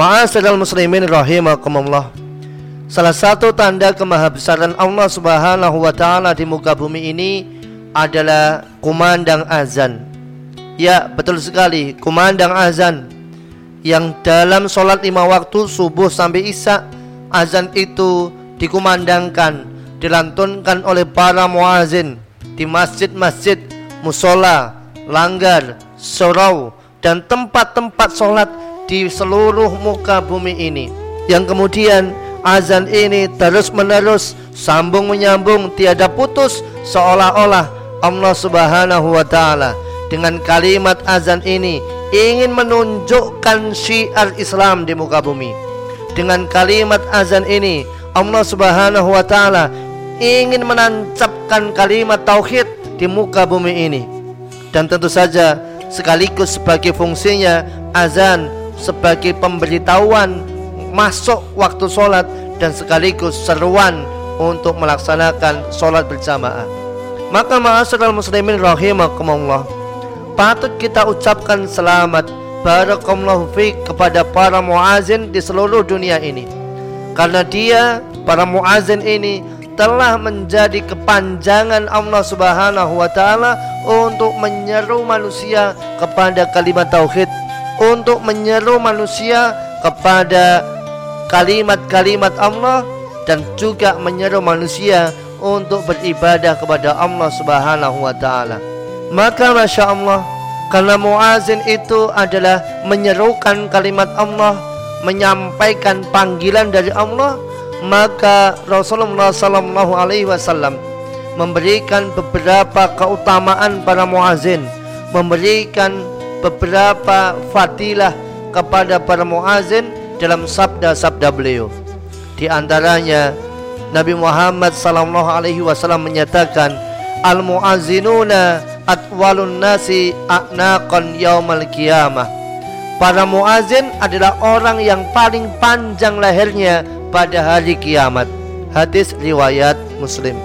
Ma'asyiral muslimin rahimakumullah. Salah satu tanda kemahabesaran Allah Subhanahu wa taala di muka bumi ini adalah kumandang azan. Ya, betul sekali, kumandang azan yang dalam sholat lima waktu subuh sampai isya azan itu dikumandangkan, dilantunkan oleh para muazin di masjid-masjid, musola, langgar, surau, dan tempat-tempat sholat di seluruh muka bumi ini. Yang kemudian azan ini terus menerus sambung menyambung tiada putus seolah-olah Allah Subhanahu wa taala. Dengan kalimat azan ini ingin menunjukkan syiar Islam di muka bumi. Dengan kalimat azan ini Allah Subhanahu wa taala ingin menancapkan kalimat tauhid di muka bumi ini. Dan tentu saja sekaligus sebagai fungsinya azan sebagai pemberitahuan masuk waktu sholat dan sekaligus seruan untuk melaksanakan sholat berjamaah. Maka ma'asyiral muslimin rahimakumullah patut kita ucapkan selamat barakallahu fiik kepada para muazin di seluruh dunia ini. Karena dia para muazin ini telah menjadi kepanjangan Allah Subhanahu wa taala untuk menyeru manusia kepada kalimat tauhid untuk menyeru manusia kepada kalimat-kalimat Allah dan juga menyeru manusia untuk beribadah kepada Allah Subhanahu wa taala. Maka Masya Allah Karena muazin itu adalah menyerukan kalimat Allah Menyampaikan panggilan dari Allah Maka Rasulullah Sallallahu Alaihi Wasallam Memberikan beberapa keutamaan para muazin Memberikan beberapa fadilah kepada para muazin dalam sabda-sabda beliau. Di antaranya Nabi Muhammad sallallahu alaihi wasallam menyatakan al muazzinuna atwalun nasi a'naqan yaumal qiyamah. Para muazin adalah orang yang paling panjang lehernya pada hari kiamat. Hadis riwayat Muslim.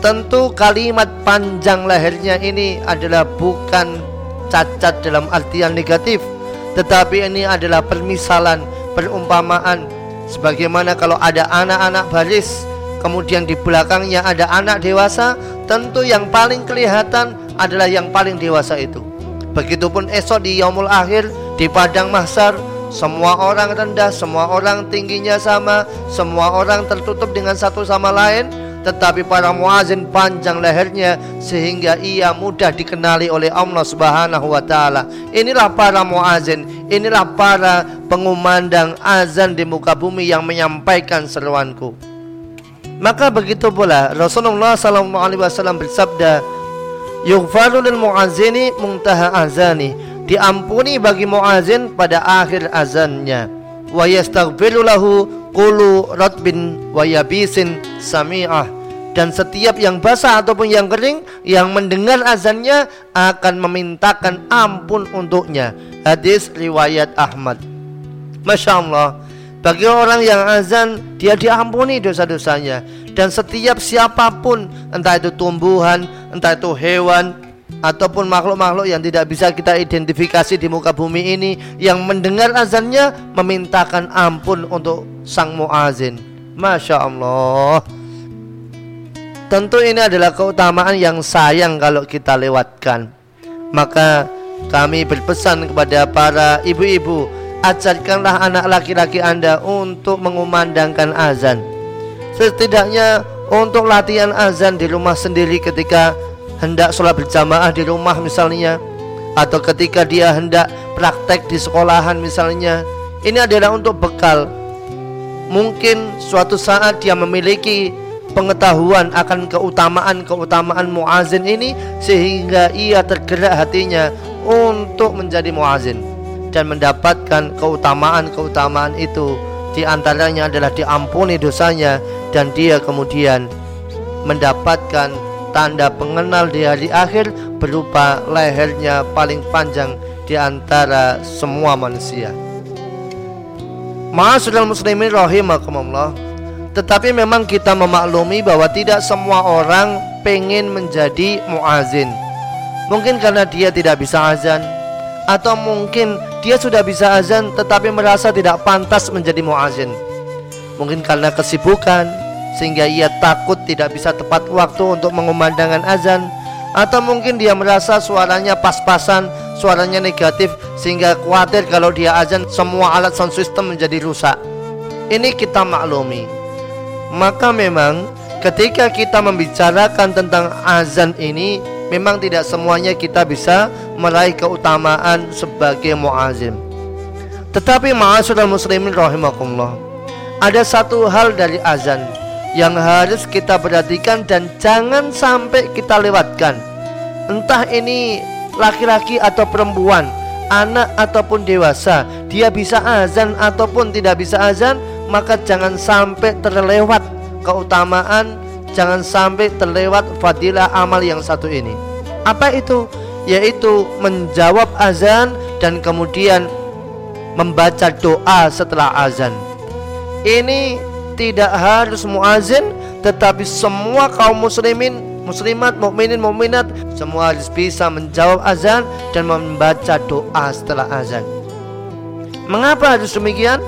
Tentu kalimat panjang lehernya ini adalah bukan cacat dalam artian negatif. Tetapi ini adalah permisalan perumpamaan. Sebagaimana kalau ada anak-anak baris kemudian di belakangnya ada anak dewasa tentu yang paling kelihatan adalah yang paling dewasa itu. Begitupun esok di yaumul akhir di padang mahsar semua orang rendah, semua orang tingginya sama, semua orang tertutup dengan satu sama lain tetapi para muazin panjang lehernya sehingga ia mudah dikenali oleh Allah Subhanahu wa taala. Inilah para muazin, inilah para pengumandang azan di muka bumi yang menyampaikan seruanku. Maka begitu pula Rasulullah sallallahu alaihi wasallam bersabda, "Yughfaru lil muazini muntaha azani." Diampuni bagi muazin pada akhir azannya. Wa yastaghfiru lahu Kulu ratbin wa yabisin sami'ah dan setiap yang basah ataupun yang kering yang mendengar azannya akan memintakan ampun untuknya. Hadis riwayat Ahmad. Masya Allah. Bagi orang yang azan dia diampuni dosa-dosanya dan setiap siapa pun entah itu tumbuhan, entah itu hewan, ataupun makhluk-makhluk yang tidak bisa kita identifikasi di muka bumi ini yang mendengar azannya memintakan ampun untuk sang muazin. Masya Allah. Tentu ini adalah keutamaan yang sayang kalau kita lewatkan. Maka kami berpesan kepada para ibu-ibu, ajarkanlah anak laki-laki Anda untuk mengumandangkan azan. Setidaknya untuk latihan azan di rumah sendiri ketika hendak sholat berjamaah di rumah misalnya atau ketika dia hendak praktek di sekolahan misalnya ini adalah untuk bekal mungkin suatu saat dia memiliki pengetahuan akan keutamaan-keutamaan muazin ini sehingga ia tergerak hatinya untuk menjadi muazin dan mendapatkan keutamaan-keutamaan itu di antaranya adalah diampuni dosanya dan dia kemudian mendapatkan tanda pengenal di hari akhir berupa lehernya paling panjang di antara semua manusia. Ma'asyiral muslimin rahimakumullah. Tetapi memang kita memaklumi bahwa tidak semua orang pengen menjadi muazin. Mungkin karena dia tidak bisa azan atau mungkin dia sudah bisa azan tetapi merasa tidak pantas menjadi muazin. Mungkin karena kesibukan sehingga ia takut tidak bisa tepat waktu untuk mengumandangkan azan atau mungkin dia merasa suaranya pas-pasan, suaranya negatif sehingga khawatir kalau dia azan semua alat sound system menjadi rusak. Ini kita maklumi. Maka memang ketika kita membicarakan tentang azan ini memang tidak semuanya kita bisa meraih keutamaan sebagai muazim. Tetapi ma'asyiral muslimin rahimakumullah. Ada satu hal dari azan yang harus kita perhatikan dan jangan sampai kita lewatkan. Entah ini laki-laki atau perempuan, anak ataupun dewasa, dia bisa azan ataupun tidak bisa azan, maka jangan sampai terlewat keutamaan jangan sampai terlewat fadilah amal yang satu ini. Apa itu? Yaitu menjawab azan dan kemudian membaca doa setelah azan. Ini tidak harus muazin tetapi semua kaum muslimin muslimat mukminin mukminat semua harus bisa menjawab azan dan membaca doa setelah azan. Mengapa harus demikian?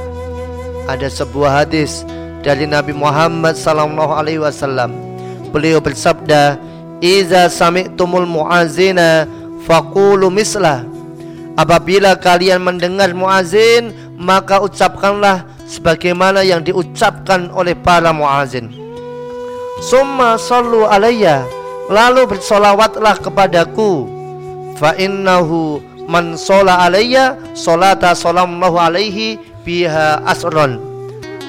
Ada sebuah hadis dari Nabi Muhammad sallallahu alaihi wasallam. Beliau bersabda, "Iza sami'tumul muazina faqulu mislah." Apabila kalian mendengar muazin, maka ucapkanlah sebagaimana yang diucapkan oleh para muazin. Summa sallu alayya, lalu bersolawatlah kepadaku. Fa innahu man shola alayya salata sallallahu alaihi biha asron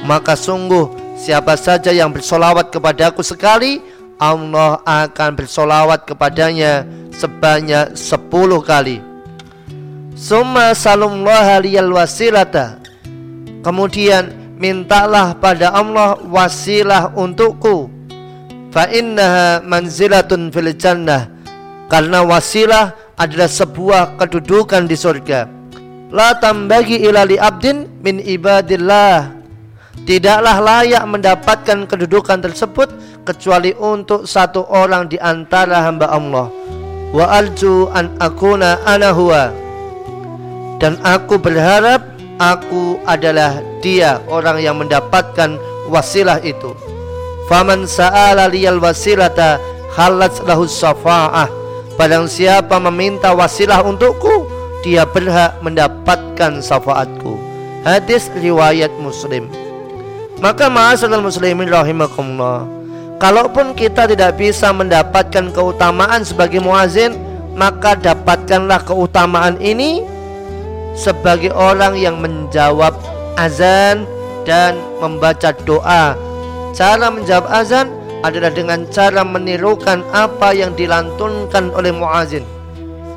maka sungguh siapa saja yang bersolawat kepadaku sekali Allah akan bersolawat kepadanya sebanyak sepuluh kali. Summa salumullah liyal wasilata. Kemudian mintalah pada Allah wasilah untukku Fa innaha manzilatun fil jannah Karena wasilah adalah sebuah kedudukan di surga La tambagi ila li abdin min ibadillah Tidaklah layak mendapatkan kedudukan tersebut kecuali untuk satu orang di antara hamba Allah. Wa arju an akuna ana huwa. Dan aku berharap aku adalah dia orang yang mendapatkan wasilah itu. Faman sa'ala liyal wasilata halat lahu safa'ah. Padang siapa meminta wasilah untukku, dia berhak mendapatkan syafaatku. Hadis riwayat Muslim. Maka ma'asyiral muslimin rahimakumullah. Kalaupun kita tidak bisa mendapatkan keutamaan sebagai muazin, maka dapatkanlah keutamaan ini sebagai orang yang menjawab azan dan membaca doa. Cara menjawab azan adalah dengan cara menirukan apa yang dilantunkan oleh muazin.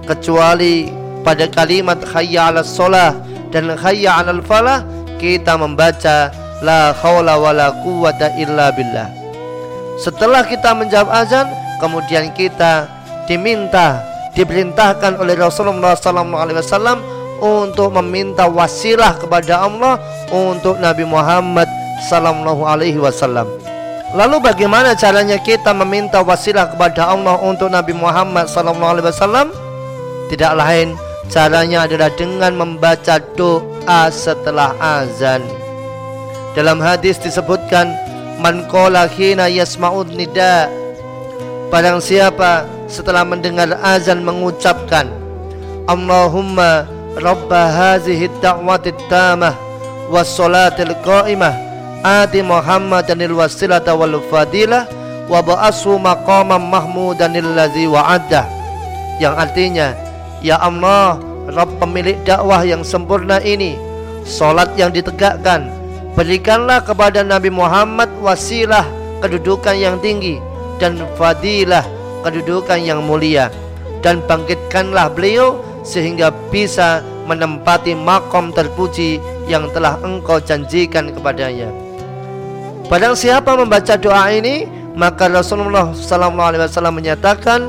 Kecuali pada kalimat hayya 'alas shalah dan hayya 'alal falah kita membaca la haula wala quwata illa billah. Setelah kita menjawab azan, kemudian kita diminta, diperintahkan oleh Rasulullah SAW untuk meminta wasilah kepada Allah untuk Nabi Muhammad Sallallahu Alaihi Wasallam. Lalu bagaimana caranya kita meminta wasilah kepada Allah untuk Nabi Muhammad Sallallahu Alaihi Wasallam? Tidak lain caranya adalah dengan membaca doa setelah azan. Dalam hadis disebutkan man qala hina yasma'ud nida Barang siapa setelah mendengar azan mengucapkan Allahumma rabba hazihi da'wati tamah was salatil qa'imah ati Muhammadanil wasilata wal fadilah wa ba'asu maqaman mahmudanil ladzi wa'addah yang artinya ya Allah Rabb pemilik dakwah yang sempurna ini salat yang ditegakkan Berikanlah kepada Nabi Muhammad wasilah kedudukan yang tinggi dan fadilah kedudukan yang mulia dan bangkitkanlah beliau sehingga bisa menempati makom terpuji yang telah engkau janjikan kepadanya. Padang siapa membaca doa ini? Maka Rasulullah SAW menyatakan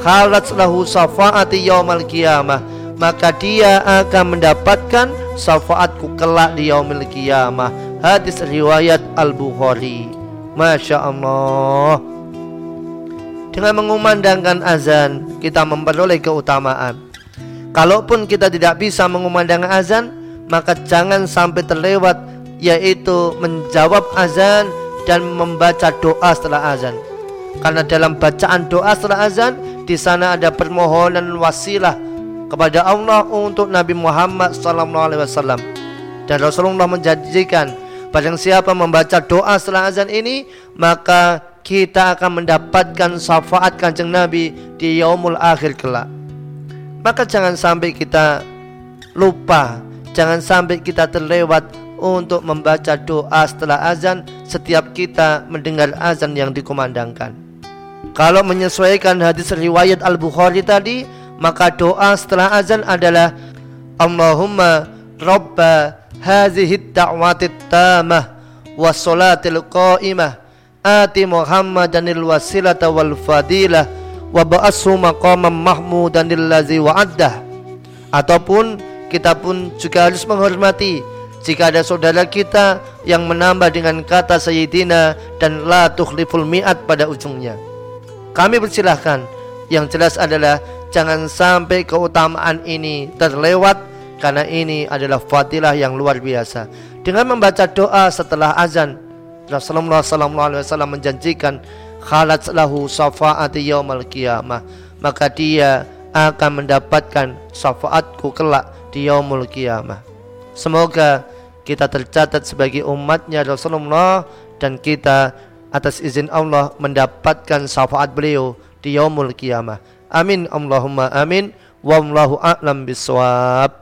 khalat lahu safaati yaumal qiyamah. Maka dia akan mendapatkan syafaatku kelak di yaumil qiyamah. Hadis riwayat Al-Bukhari. Masya Allah dengan mengumandangkan azan kita memperoleh keutamaan. Kalaupun kita tidak bisa mengumandangkan azan, maka jangan sampai terlewat yaitu menjawab azan dan membaca doa setelah azan. Karena dalam bacaan doa setelah azan di sana ada permohonan wasilah kepada Allah untuk Nabi Muhammad SAW. Dan Rasulullah menjanjikan Barang siapa membaca doa setelah azan ini Maka kita akan mendapatkan syafaat kanjeng Nabi di yaumul akhir kelak Maka jangan sampai kita lupa Jangan sampai kita terlewat untuk membaca doa setelah azan Setiap kita mendengar azan yang dikumandangkan. Kalau menyesuaikan hadis riwayat Al-Bukhari tadi Maka doa setelah azan adalah Allahumma Rabba hadhihi da'wati tamah wassalatil qa'imah ati muhammadanil wasilata wal fadilah wa ba'ashu maqaman mahmudanil ladzi wa'addah. Ataupun kita pun juga harus menghormati jika ada saudara kita yang menambah dengan kata sayyidina dan la tukhliful mi'at pada ujungnya kami persilahkan yang jelas adalah jangan sampai keutamaan ini terlewat karena ini adalah fadilah yang luar biasa. Dengan membaca doa setelah azan, Rasulullah SAW menjanjikan khalat lahu syafaati yaumal qiyamah. Maka dia akan mendapatkan syafaatku kelak di yaumul qiyamah. Semoga kita tercatat sebagai umatnya Rasulullah dan kita atas izin Allah mendapatkan syafaat beliau di yaumul qiyamah. Amin Allahumma amin. Wallahu a'lam bisawab.